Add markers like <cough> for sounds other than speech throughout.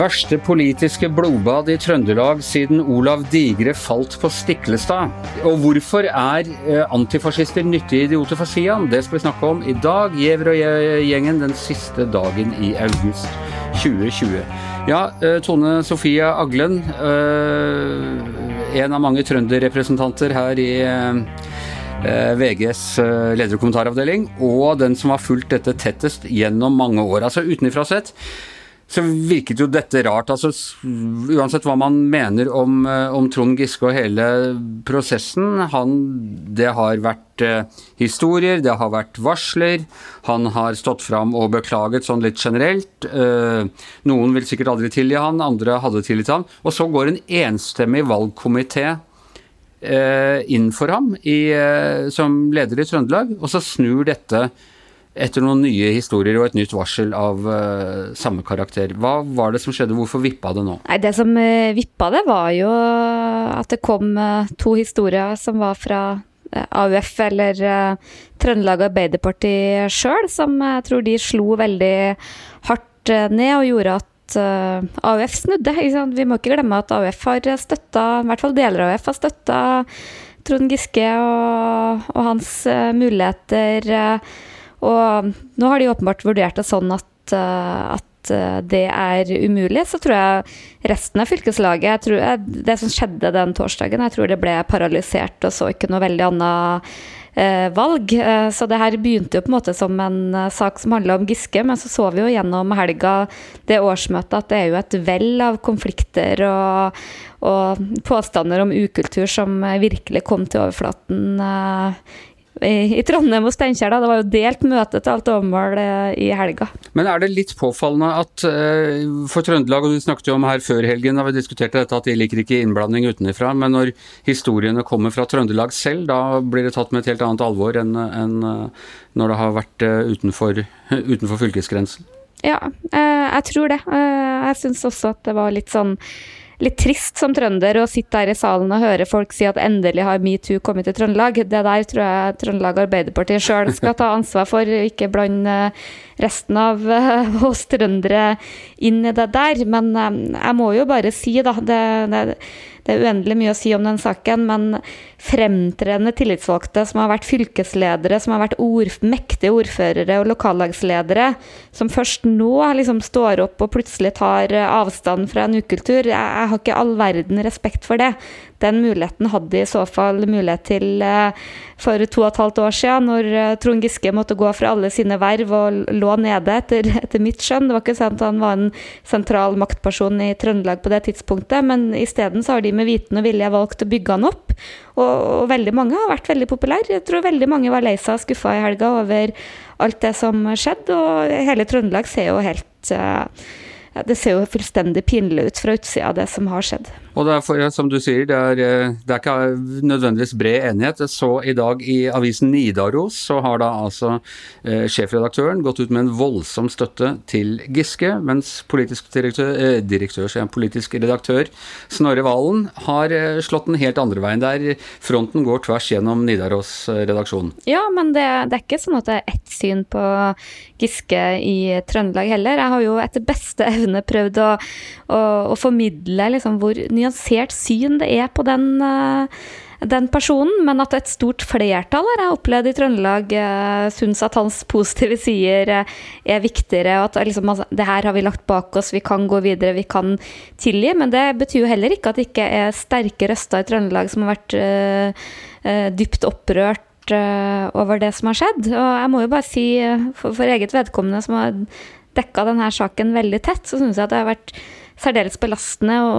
Verste politiske blodbad i Trøndelag siden Olav Digre falt på Stiklestad. Og hvorfor er eh, antifascister nyttige idioter for Sian? Det skal vi snakke om i dag. Gjever og gjengen den siste dagen i august 2020. Ja, eh, Tone Sofie Aglen, eh, en av mange trønderrepresentanter her i VGs lederkommentaravdeling, og den som har fulgt dette tettest gjennom mange år. Altså utenfra sett så virket jo dette rart. altså Uansett hva man mener om, eh, om Trond Giske og hele prosessen, han, det har vært eh, historier, det har vært varsler. Han har stått fram og beklaget sånn litt generelt. Eh, noen vil sikkert aldri tilgi han, andre hadde tilgitt han. Og så går en enstemmig valgkomité eh, inn for ham i, eh, som leder i Trøndelag, og så snur dette etter noen nye historier og et nytt varsel av uh, samme karakter. Hva var det som skjedde, hvorfor vippa det nå? Nei, Det som uh, vippa det, var jo at det kom uh, to historier som var fra AUF eller Trøndelag Arbeiderparti sjøl, som jeg tror de slo veldig hardt ned og gjorde at AUF snudde. Vi må ikke glemme at AUF har støtta, i hvert fall deler av AUF har støtta Trond Giske og, og hans muligheter og nå har de åpenbart vurdert det sånn at, eh, at eh, det er umulig. Så tror jeg resten av fylkeslaget tror jeg, Det som skjedde den torsdagen, jeg tror det ble paralysert og så ikke noe veldig annet eh, valg. Eh, så det her begynte jo på en måte som en eh, sak som handla om Giske, men så så vi jo gjennom helga det årsmøtet at det er jo et vell av konflikter og, og påstander om ukultur som virkelig kom til overflaten eh, i, Trondheim og Steinkjer. Det var jo delt møte til alt overmål eh, i helga. Men er det litt påfallende at uh, for Trøndelag, og du snakket jo om her før helgen da vi diskuterte dette, at de liker ikke innblanding utenfra, men når historiene kommer fra Trøndelag selv, da blir det tatt med et helt annet alvor enn, enn uh, når det har vært utenfor, <laughs> utenfor fylkesgrensen? Ja, jeg tror det. Jeg syns også at det var litt sånn litt trist som trønder å sitte her i salen og høre folk si at endelig har metoo kommet til Trøndelag. Det der tror jeg Trøndelag Arbeiderparti sjøl skal ta ansvar for, ikke blande resten av uh, oss trøndere inn i det der. Men um, jeg må jo bare si, da det, det, det er uendelig mye å si om den saken, men fremtredende tillitsvalgte som har vært fylkesledere, som har vært ord, mektige ordførere og lokallagsledere, som først nå liksom står opp og plutselig tar avstand fra en ukultur, jeg, jeg har ikke all verden respekt for det. Den muligheten hadde de i så fall mulighet til eh, for to og et halvt år siden, når eh, Trond Giske måtte gå fra alle sine verv og lå nede, etter, <laughs> etter mitt skjønn. Det var ikke sant at han var en sentral maktperson i Trøndelag på det tidspunktet, men isteden har de med viten og vilje valgt å bygge han opp. Og, og, veldig mange har vært veldig populære. Jeg tror veldig mange var lei seg og skuffa i helga over alt det som skjedde, og hele Trøndelag ser jo helt uh, det ser jo fullstendig pinlig ut fra utsida av det som har skjedd. Og det er for, som du sier, det er, eh, det er ikke nødvendigvis bred enighet. Så i dag i avisen Nidaros så har da altså eh, sjefredaktøren gått ut med en voldsom støtte til Giske, mens politisk direktør, eh, direktør politisk redaktør Snorre Valen har eh, slått den helt andre veien. Der fronten går tvers gjennom Nidaros-redaksjonen. Ja, men det, det, er ikke sånn at det er ett syn på Giske i Trøndelag heller. Jeg har jo etter beste evne prøvd å, å, å formidle liksom hvor nyansert syn det er på den, eh, den personen, men at et stort flertall har jeg opplevd i Trøndelag uh, syns at hans positive sider uh, er viktigere, og at liksom, altså, det her har vi lagt bak oss, vi kan gå videre, vi kan tilgi. Men det betyr jo heller ikke at det ikke er sterke røster i Trøndelag som har vært uh, dypt opprørt over det som har skjedd. Og jeg må jo bare si, for, for eget vedkommende som har dekka denne saken veldig tett, så syns jeg at det har vært særdeles belastende å,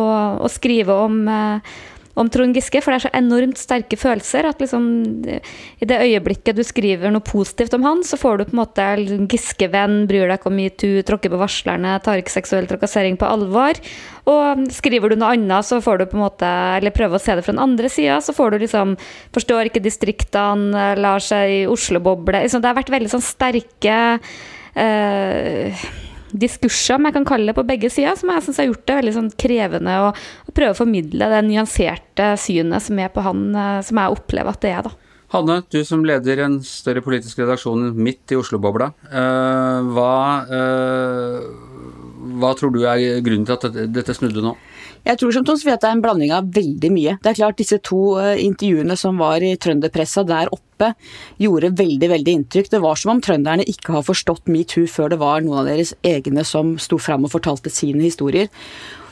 å, å skrive om, eh, om Trond Giske, for det er så enormt sterke følelser at liksom i det øyeblikket du skriver noe positivt om han, så får du på en måte Giske-venn, bryr deg ikke om metoo, tråkker på varslerne, tar ikke seksuell trakassering på alvor. Og skriver du noe annet, så får du på en måte, eller prøver å se det fra den andre sida, så får du liksom Forstår ikke distriktene, lar seg i Oslo-boble liksom, Det har vært veldig sånn sterke uh, diskurser, om jeg kan kalle det, på begge sider, som jeg syns har gjort det veldig sånn krevende å, å, prøve å formidle det nyanserte synet som er på han, som jeg opplever at det er, da. Hanne, du som leder en større politisk redaksjon midt i Oslo-bobla. Eh, hva, uh, hva tror du er grunnen til at dette snudde nå? Jeg tror som Tons at det er en blanding av veldig mye. Det er klart Disse to uh, intervjuene som var i trønderpressa der oppe, gjorde veldig veldig inntrykk. Det var som om trønderne ikke har forstått metoo før det var noen av deres egne som sto fram og fortalte sine historier.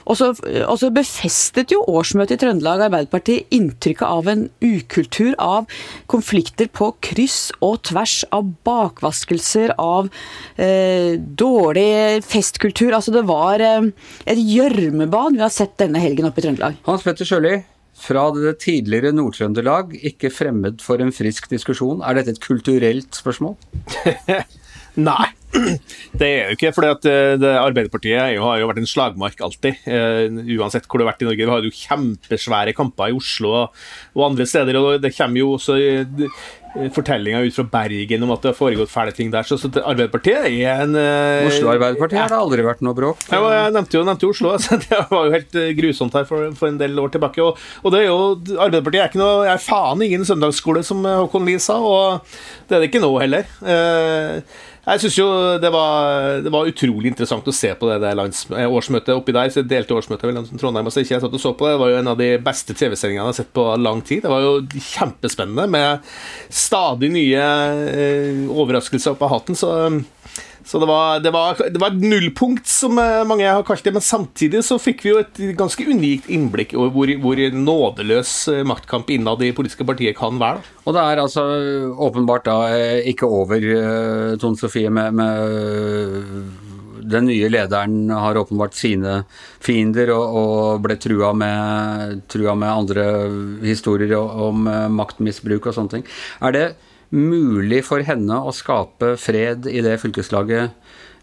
Og så, befestet jo årsmøtet i Trøndelag Arbeiderparti inntrykket av en ukultur av konflikter på kryss og tvers, av bakvaskelser, av eh, dårlig festkultur. Altså det var eh, et gjørmebad vi har sett denne helgen oppe i Trøndelag. Hans Petter Sjøli, fra det tidligere Nord-Trøndelag, ikke fremmed for en frisk diskusjon. Er dette et kulturelt spørsmål? <laughs> Nei, det er jo ikke. for eh, Arbeiderpartiet har jo vært en slagmark alltid. Uh, uansett hvor du har vært i Norge. Vi har jo kjempesvære kamper i Oslo og, og andre steder. og Det kommer jo også uh, fortellinger ut fra Bergen om at det har foregått fæle ting der. Så, så Arbeiderpartiet er en uh, Oslo Arbeiderparti har det aldri vært noe bråk? Ja, jeg nevnte jo, nevnte Oslo. <laughs> Altså, det var jo helt grusomt her for, for en del år tilbake. Og, og, det er jo, Arbeiderpartiet er ikke noe, er faen ingen søndagsskole, som Håkon Lie sa. Og det er det ikke nå heller. Uh, jeg syns jo det var, det var, utrolig interessant å se på det, det lands, eh, årsmøtet oppi der. Så jeg delte årsmøtet vel Trondheim og Steinkjer. jeg satt og så på det. Det var jo en av de beste TV-sendingene jeg har sett på lang tid. Det var jo kjempespennende med stadig nye eh, overraskelser opp av hatten. Så så det var, det, var, det var, et nullpunkt, som eh, mange har kalt det. Men samtidig så fikk vi jo et ganske unikt innblikk over hvor, hvor nådeløs eh, maktkamp innad i politiske partier kan være. Og det er altså åpenbart da eh, ikke over, Tone Sofie, med, med den nye lederen har åpenbart sine fiender og, og ble trua med, trua med, andre historier om maktmisbruk og sånne ting. Er det mulig for henne å skape fred i det fylkeslaget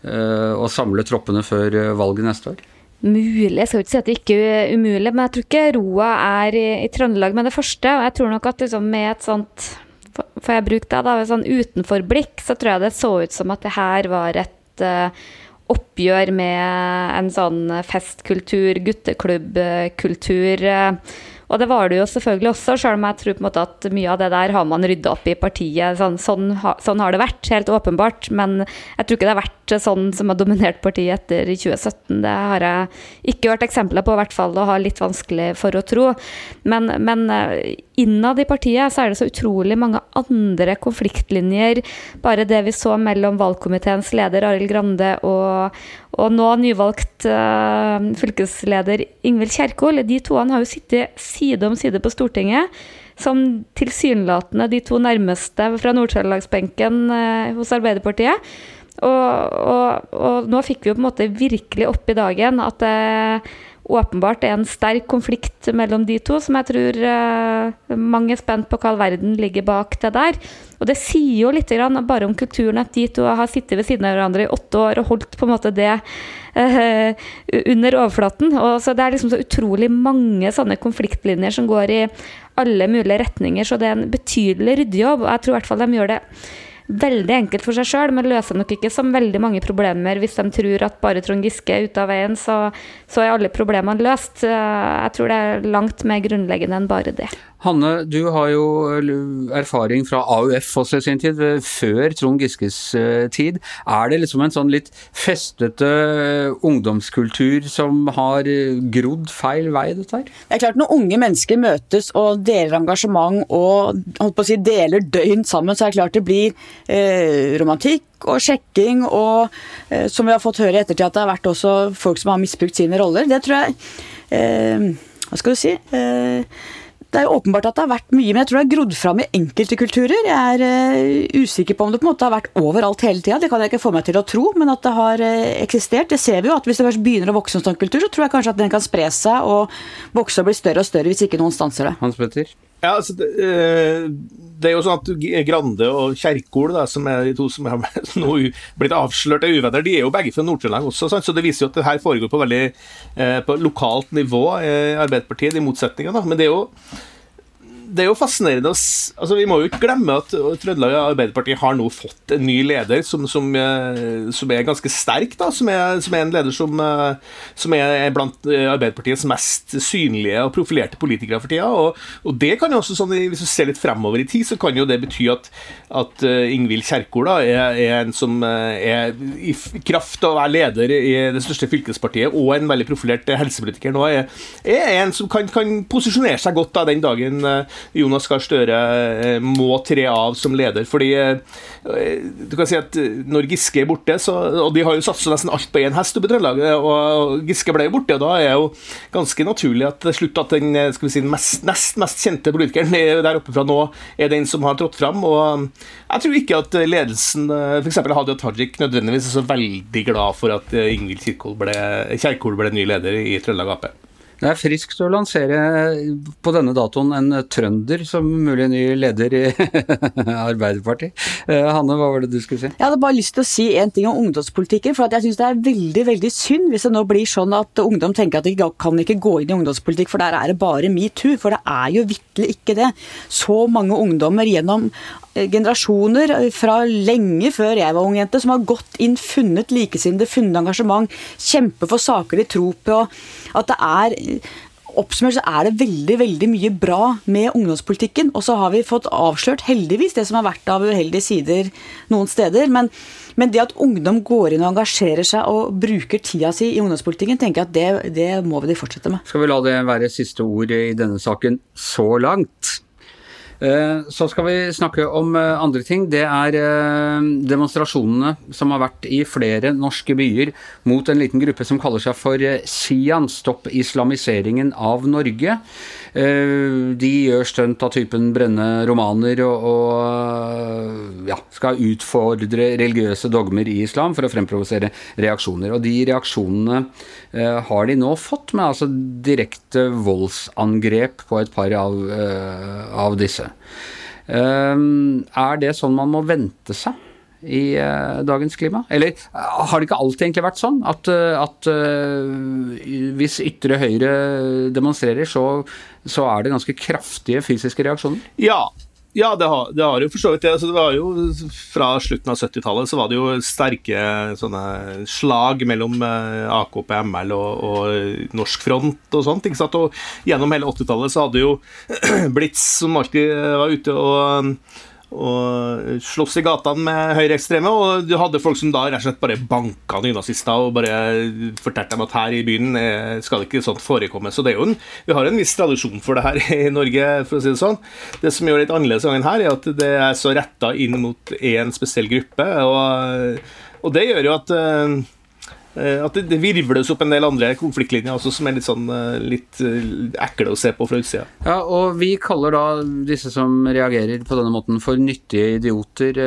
uh, og samle troppene før eh, valget neste år? Mulig, jeg skal ikke si at det ikke er umulig, men jeg tror ikke roa er i, i Trøndelag med det første. Og jeg tror nok at liksom med et sånt Får jeg bruke det, da, et sånn utenforblikk, så tror jeg det så ut som at det her var et uh, oppgjør med en sånn festkultur, gutteklubbkultur. Uh, og det var det jo selvfølgelig også, selv om jeg tror på en måte at mye av det der har man rydda opp i partiet. Sånn, sånn, sånn, har det vært, helt åpenbart. Men jeg tror ikke det har vært sånn som har dominert partiet etter 2017. Det har jeg ikke hørt eksempler på, i hvert fall, og har litt vanskelig for å tro. Men, men eh, innad i partiet så er det så utrolig mange andre konfliktlinjer. Bare det vi så mellom valgkomiteens leder Arild Grande og, og nå nyvalgt uh, fylkesleder Ingvild Kjerkol. De to har jo sittet side om side på Stortinget. Som tilsynelatende de to nærmeste fra Nord-Trøndelagsbenken uh, hos Arbeiderpartiet. Og, og, og, nå fikk vi jo på en måte virkelig opp i dagen at det åpenbart er en sterk konflikt mellom de to, som jeg tror uh, mange er spent på hva all verden ligger bak det der. Og det sier jo litt grann bare om kulturen at de to har sittet ved siden av hverandre i åtte år og holdt på en måte det uh, under overflaten. Og så Det er liksom så utrolig mange sånne konfliktlinjer som går i alle mulige retninger, så det er en betydelig ryddejobb. Og jeg tror i hvert fall de gjør det veldig enkelt for seg sjøl, men løser nok ikke som veldig mange problemer hvis de tror at bare Trond Giske er ute av veien, så, så er alle problemene løst. Jeg tror det er langt mer grunnleggende enn bare det. Hanne, du har jo erfaring fra AUF også i sin tid, før Trond Giskes eh, tid. Er det liksom en sånn litt festete ungdomskultur som har grodd feil vei, dette her? Det er klart Når unge mennesker møtes og deler engasjement og holdt på å si, deler døgn sammen, så er det klart det blir eh, romantikk og sjekking, og eh, som vi har fått høre i ettertid, at det har vært også folk som har misbrukt sine roller. Det tror jeg eh, Hva skal du si? Eh, det er jo åpenbart at det har vært mye, men jeg tror det har grodd fram i enkelte kulturer. Jeg er uh, usikker på om det på en måte har vært overalt hele tida, det kan jeg ikke få meg til å tro, men at det har uh, eksistert. Det ser vi jo at hvis det først begynner å vokse en sånn kultur, så tror jeg kanskje at den kan spre seg og vokse og bli større og større hvis ikke noen stanser det. Hans Petter? Ja, altså, det, uh, det, er jo sånn at Grande og Kjerkol, da, som er de to som <laughs> har blitt avslørt av uvenner, de er jo begge fra Nord-Trøndelag også, sant? så det viser jo at det her foregår på veldig på lokalt nivå i Arbeiderpartiet, de motsetningene. Men det er jo det er jo fascinerende altså Vi må jo ikke glemme at Trøndelag Arbeiderparti har nå fått en ny leder som, som, eh, som er ganske sterk. da, Som er, som er en leder som, eh, er blant Arbeiderpartiets mest synlige og profilerte politikere for tida. Og, og det kan jo også, sånn, Hvis du ser litt fremover i tid, så kan jo det bety at, at Ingvild Kjerkol da, er, er, en som er i kraft av å være leder i det største fylkespartiet og en veldig profilert helsepolitiker nå, er, er en som kan, kan posisjonere seg godt da den dagen Jonas Gahr Støre eh, må tre av som leder. Fordi eh, du kan si at eh, når Giske er borte, så, og de har jo satsa nesten alt på én hest oppe i Trøndelag, og Giske ble borte, og da er jo ganske naturlig at til slutt at den skal vi si, mest, nest mest kjente politikeren <laughs> der oppe fra nå er den som har trådt fram. og Jeg tror ikke at ledelsen, f.eks. Hadia Tajik, nødvendigvis er så veldig glad for at Ingvild Kjerkol ble, ble ny leder i Trøndelag Ap. Det er friskt å lansere på denne datoen en trønder som mulig ny leder i <laughs> Arbeiderpartiet. Eh, Hanne, hva var det du skulle si? Jeg hadde bare lyst til å si en ting om ungdomspolitikken. For jeg syns det er veldig veldig synd hvis det nå blir sånn at ungdom tenker at de kan ikke gå inn i ungdomspolitikk, for der er det bare metoo. For det er jo vitterlig ikke det. Så mange ungdommer gjennom eh, generasjoner eh, fra lenge før jeg var ung jente, som har gått inn, funnet likesinnede, funnet engasjement, kjempe for saker de tror på. At det er Oppsummert så er det veldig veldig mye bra med ungdomspolitikken. Og så har vi fått avslørt, heldigvis, det som har vært av uheldige sider noen steder. Men, men det at ungdom går inn og engasjerer seg og bruker tida si i ungdomspolitikken, tenker jeg at det, det må vi fortsette med. Skal vi la det være siste ord i denne saken så langt? Eh, så skal vi snakke om eh, andre ting. Det er eh, demonstrasjonene som har vært i flere norske byer mot en liten gruppe som kaller seg for Sian, stopp islamiseringen av Norge. De gjør stunt av typen brenne romaner og, og ja, skal utfordre religiøse dogmer i islam for å fremprovosere reaksjoner. Og de reaksjonene har de nå fått med altså direkte voldsangrep på et par av, av disse. Er det sånn man må vente seg? I uh, dagens klima? Eller uh, har det ikke alltid egentlig vært sånn at, uh, at hvis ytre høyre demonstrerer, så, så, er det ganske kraftige fysiske reaksjoner? Ja, ja, det har, det har, jo for så vidt. Altså, det var jo, fra slutten av 70-tallet så var det jo sterke sånne slag mellom eh, AKP, ML og, og Norsk Front og sånt. ikke sant? Og gjennom hele 80-tallet så hadde jo <clears throat> Blitz, som alltid var ute og og slåss i gatene med høyreekstreme. Og du hadde folk som da rett og slett bare banka nynazister og bare fortalte dem at her i byen skal det ikke sånt forekomme. Så det er jo en, vi har en viss tradisjon for det her <laughs> i Norge, for å si det sånn. Det som gjør det litt annerledes gangen her, er at det er så retta inn mot én spesiell gruppe. Og, og det gjør jo at Eh, at det, det virvles opp en del andre konfliktlinjer også, som er litt sånn eh, litt eh, ekle å se på fra utsida. Ja, og vi kaller da disse som reagerer på denne måten for nyttige idioter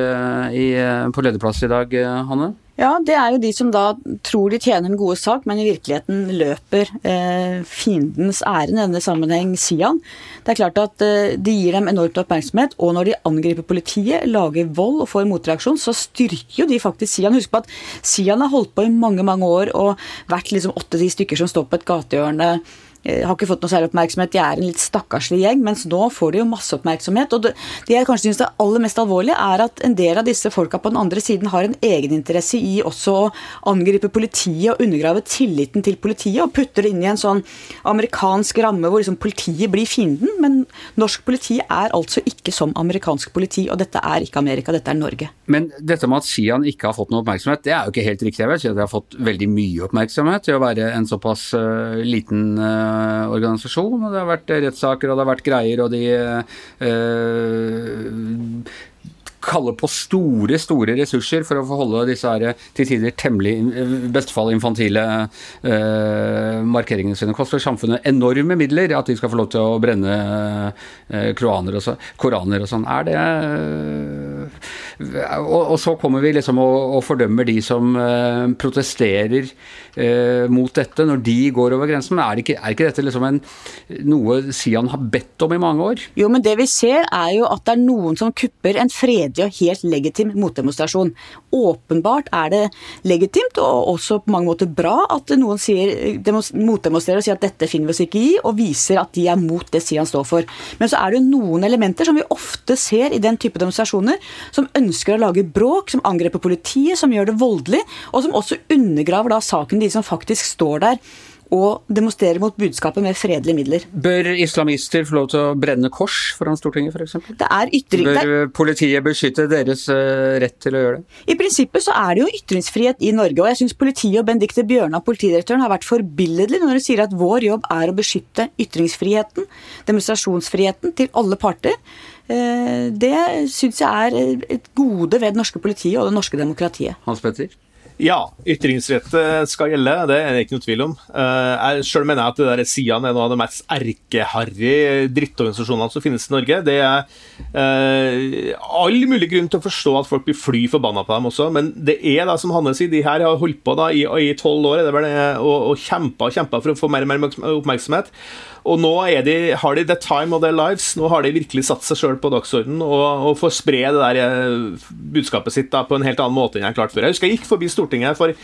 i, på lederplass i dag, Hanne? Ja, det er jo de som da tror de tjener en gode sak, men i virkeligheten løper eh, fiendens ærend, i denne sammenheng Sian. Det er klart at eh, de gir dem enormt oppmerksomhet, og når de angriper politiet, lager vold og får motreaksjon, så styrker jo de faktisk Sian. Husk på at Sian har holdt på i mange, mange år og vært liksom åtte-ti stykker som står på et gatehjørne Eh, har ikke fått noe særlig oppmerksomhet. De er en litt stakkarslig gjeng, mens nå får de jo masse oppmerksomhet. Og det, jeg kanskje synes er aller mest alvorlige, er at en del av disse folka på den andre siden har en egeninteresse i også å angripe politiet og undergrave tilliten til politiet, og putter det inn i en sånn amerikansk ramme hvor liksom politiet blir fienden. Men norsk politi er altså ikke som amerikansk politi, og dette er ikke Amerika, dette er Norge. Men dette med at Sian ikke har fått noe oppmerksomhet, det er jo ikke helt riktig. Jeg vil si at de har fått veldig mye oppmerksomhet til å være en såpass uh, liten uh, organisasjon. og Det har vært rettssaker og det har vært greier, og de øh, kaller på store store ressurser for å få holde disse her, til tider temmelig, i beste fall infantile eh, markeringene sine. Koster samfunnet enorme midler at de skal få lov til å brenne eh, koraner og sånn. Er det og, og, så kommer vi liksom og, og fordømmer de som uh, protesterer uh, mot dette når de går over grensen. Men er ikke, er ikke dette liksom en, noe Sian har bedt om i mange år? Jo, men det vi ser er jo at det er noen som kupper en fredelig og helt legitim motdemonstrasjon. Åpenbart er det legitimt og også på mange måter bra at noen sier, motdemonstrerer og sier at dette finner vi oss ikke i, og viser at de er mot det Sian står for. Men så er det jo noen elementer som vi ofte ser i den type demonstrasjoner, som ønsker å lage bråk, som angreper politiet, som gjør det voldelig, og som også undergraver da saken de som faktisk står der og demonstrerer mot budskapet med fredelige midler. Bør islamister få lov til å brenne kors foran Stortinget f.eks.? Bør politiet beskytte deres uh, rett til å gjøre det? I prinsippet så er det jo ytringsfrihet i Norge, og jeg syns politiet og Benedicte Bjørnar, politidirektøren, har vært forbilledlig når de sier at vår jobb er å beskytte ytringsfriheten, demonstrasjonsfriheten, til alle parter. Uh, det syns jeg er et gode ved det norske politiet og det norske demokratiet. Hans Petter? Ja, ytringsrett skal gjelde, det er det ikke noe tvil om. Eh, jeg selv mener jeg at det der Sian er noen av de mest erkeharry drittorganisasjonene som finnes i Norge. Det er uh, all mulig grunn til å forstå at folk blir fly forbanna på dem også, men det er da, som Hanne sier, de her har holdt på da i tolv år det det, og, og kjempa og kjempa for å få mer og mer oppmerksomhet. Og nå de, har de the time of their lives. Nå har de virkelig satt seg sjøl på dagsordenen og, og får spre det der eh, budskapet sitt da, på en helt annen måte enn jeg har klart før. Jeg husker jeg gikk forbi Stortinget for,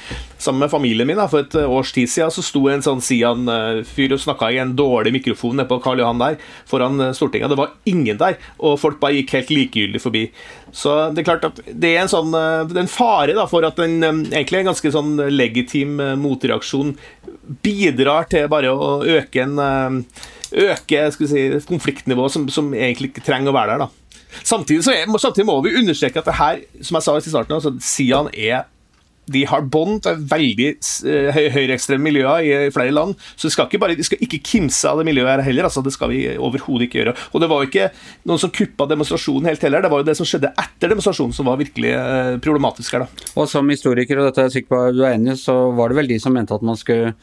sammen med familien min da, for et års tid siden. Så sto en sånn Sian-fyr og snakka i en dårlig mikrofon nede på Karl Johan der, foran eh, Stortinget. Det var ingen der, og folk bare gikk helt likegyldig forbi. Så det er klart at det er en sånn eh, det er en fare da, for at en egentlig en ganske sånn legitim motreaksjon bidrar til bare å øke en øke si, konfliktnivået som, som, egentlig ikke trenger å være der. da. Samtidig, er, samtidig, må vi understreke at det her, som jeg sa i starten, altså, Sian er de har bånd til veldig uh, høyreekstreme miljøer i flere land. Så de skal ikke, bare, de skal ikke kimse av det miljøet her heller. altså Det skal vi overhodet ikke gjøre. Og det var jo ikke noen som kuppa demonstrasjonen helt heller. Det var jo det som skjedde etter demonstrasjonen som var virkelig uh, problematisk her, da. Og som historiker, og dette er jeg sikker på du er enig så var det vel de som mente at man skulle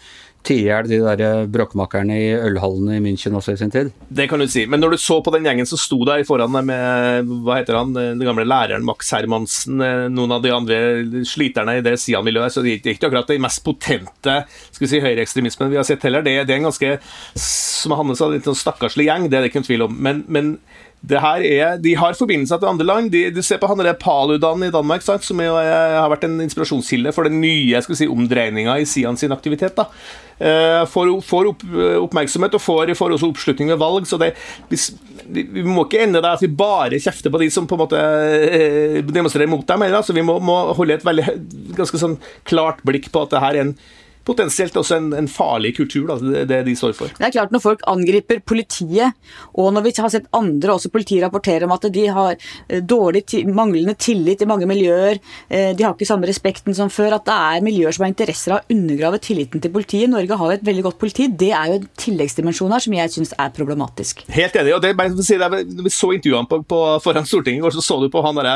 tie i hjel de der eh, bråkmakerne i ølhallene i München også i sin tid. Det kan du si. Men når du så på den gjengen som sto der foran deg med hva heter han, den gamle læreren Max Hermansen, eh, noen av de andre sliterne i det Sian-miljøet, så det er ikke akkurat den mest potente skal vi si, høyreekstremismen vi har sett heller. Det, det er en ganske, som Hanne sa, litt sånn stakkarslig gjeng, det er det ikke noen tvil om. Men, men er, De har forbindelser til andre land. De, du ser på han Paludan i Danmark, sant, som er, har vært en inspirasjonskilde for den nye skal si, omdreininga i Sian sin aktivitet. da. Eh, får, får opp, oppmerksomhet og får, får, også oppslutning ved valg. så det, vi, vi, må ikke ende der at vi bare kjefter på de som på en måte eh, demonstrerer mot dem. Altså, vi må, må holde et veldig, ganske sånn klart blikk på at det her er en potensielt også en, en farlig kultur, da, det, det de står for. Det er klart Når folk angriper politiet, og når vi har sett andre også politiet rapportere om at de har eh, dårlig, manglende tillit i mange miljøer, eh, de har ikke samme respekten som før, at det er miljøer som har interesser av å undergrave tilliten til politiet. Norge har jo et veldig godt politi. Det er jo en tilleggsdimensjon her som jeg syns er problematisk. Helt enig. og det, bare for å si det, vi så intervjuene på, på, foran Stortinget i går, så så du på han der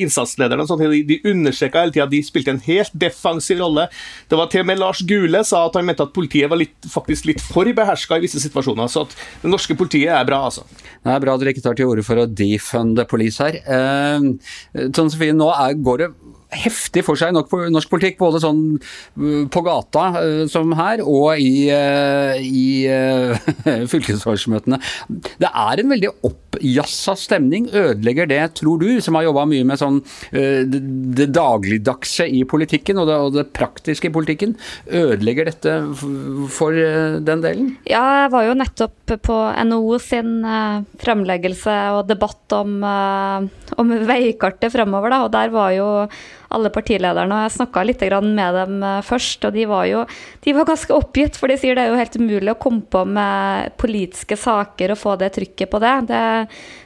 innsatslederen og sånn de, de understreka hele tida de spilte en helt defensiv rolle. Det var til og med Lars Gule sa at han mente at politiet var litt, faktisk litt for beherska i visse situasjoner. Så at det norske politiet er bra, altså. Det er bra dere ikke tar til orde for å defunde police her. Eh, Tone Sofie, nå er, går det heftig for seg i norsk politikk, både sånn uh, på gata uh, som her, og i, uh, i <laughs> fylkesårsmøtene. Det er en veldig oppjassa stemning. Ødelegger det, tror du, som har jobba mye med sånn det, det dagligdagse i politikken og det, og det, praktiske i politikken, ødelegger dette for den delen? Ja, jeg var jo nettopp på NHO sin fremleggelse og debatt om, om veikartet fremover, da, og der var jo alle partilederne. og Jeg snakka litt med dem eh, først, og de var jo de var ganske oppgitt. For de sier det er jo helt umulig å komme på med politiske saker og få det trykket på det. Det,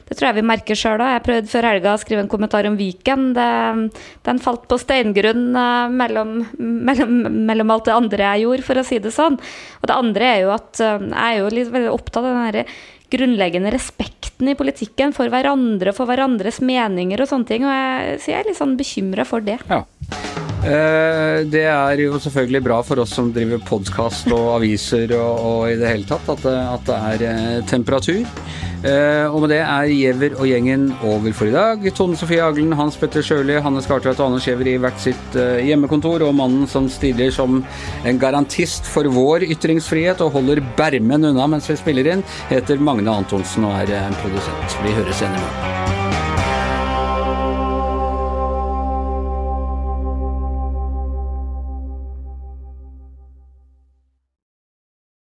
det tror jeg vi merker sjøl òg. Jeg prøvde før helga å skrive en kommentar om Viken. Det, den falt på steingrunn eh, mellom, mellom, mellom, alt det andre jeg gjorde, for å si det sånn. Og det andre er jo at eh, jeg er jo litt veldig opptatt av den derre grunnleggende respekten i politikken for hverandre, for hverandres meninger og sånne ting. Og jeg, så jeg er litt sånn bekymra for det. Ja. Eh, det er jo selvfølgelig bra for oss som driver podkast og aviser og, og, i det hele tatt, at det, at det er eh, temperatur. Eh, og med det er Giæver og gjengen over for i dag. Tone Sofie Aglen, Hans Petter Sjøli, Hanne Skartveit og Anders Giæver i hvert sitt hjemmekontor, og mannen som stiller som en garantist for vår ytringsfrihet og holder bermen unna mens vi spiller inn, heter Magne Antonsen og er produsent. Vi høres igjen i morgen.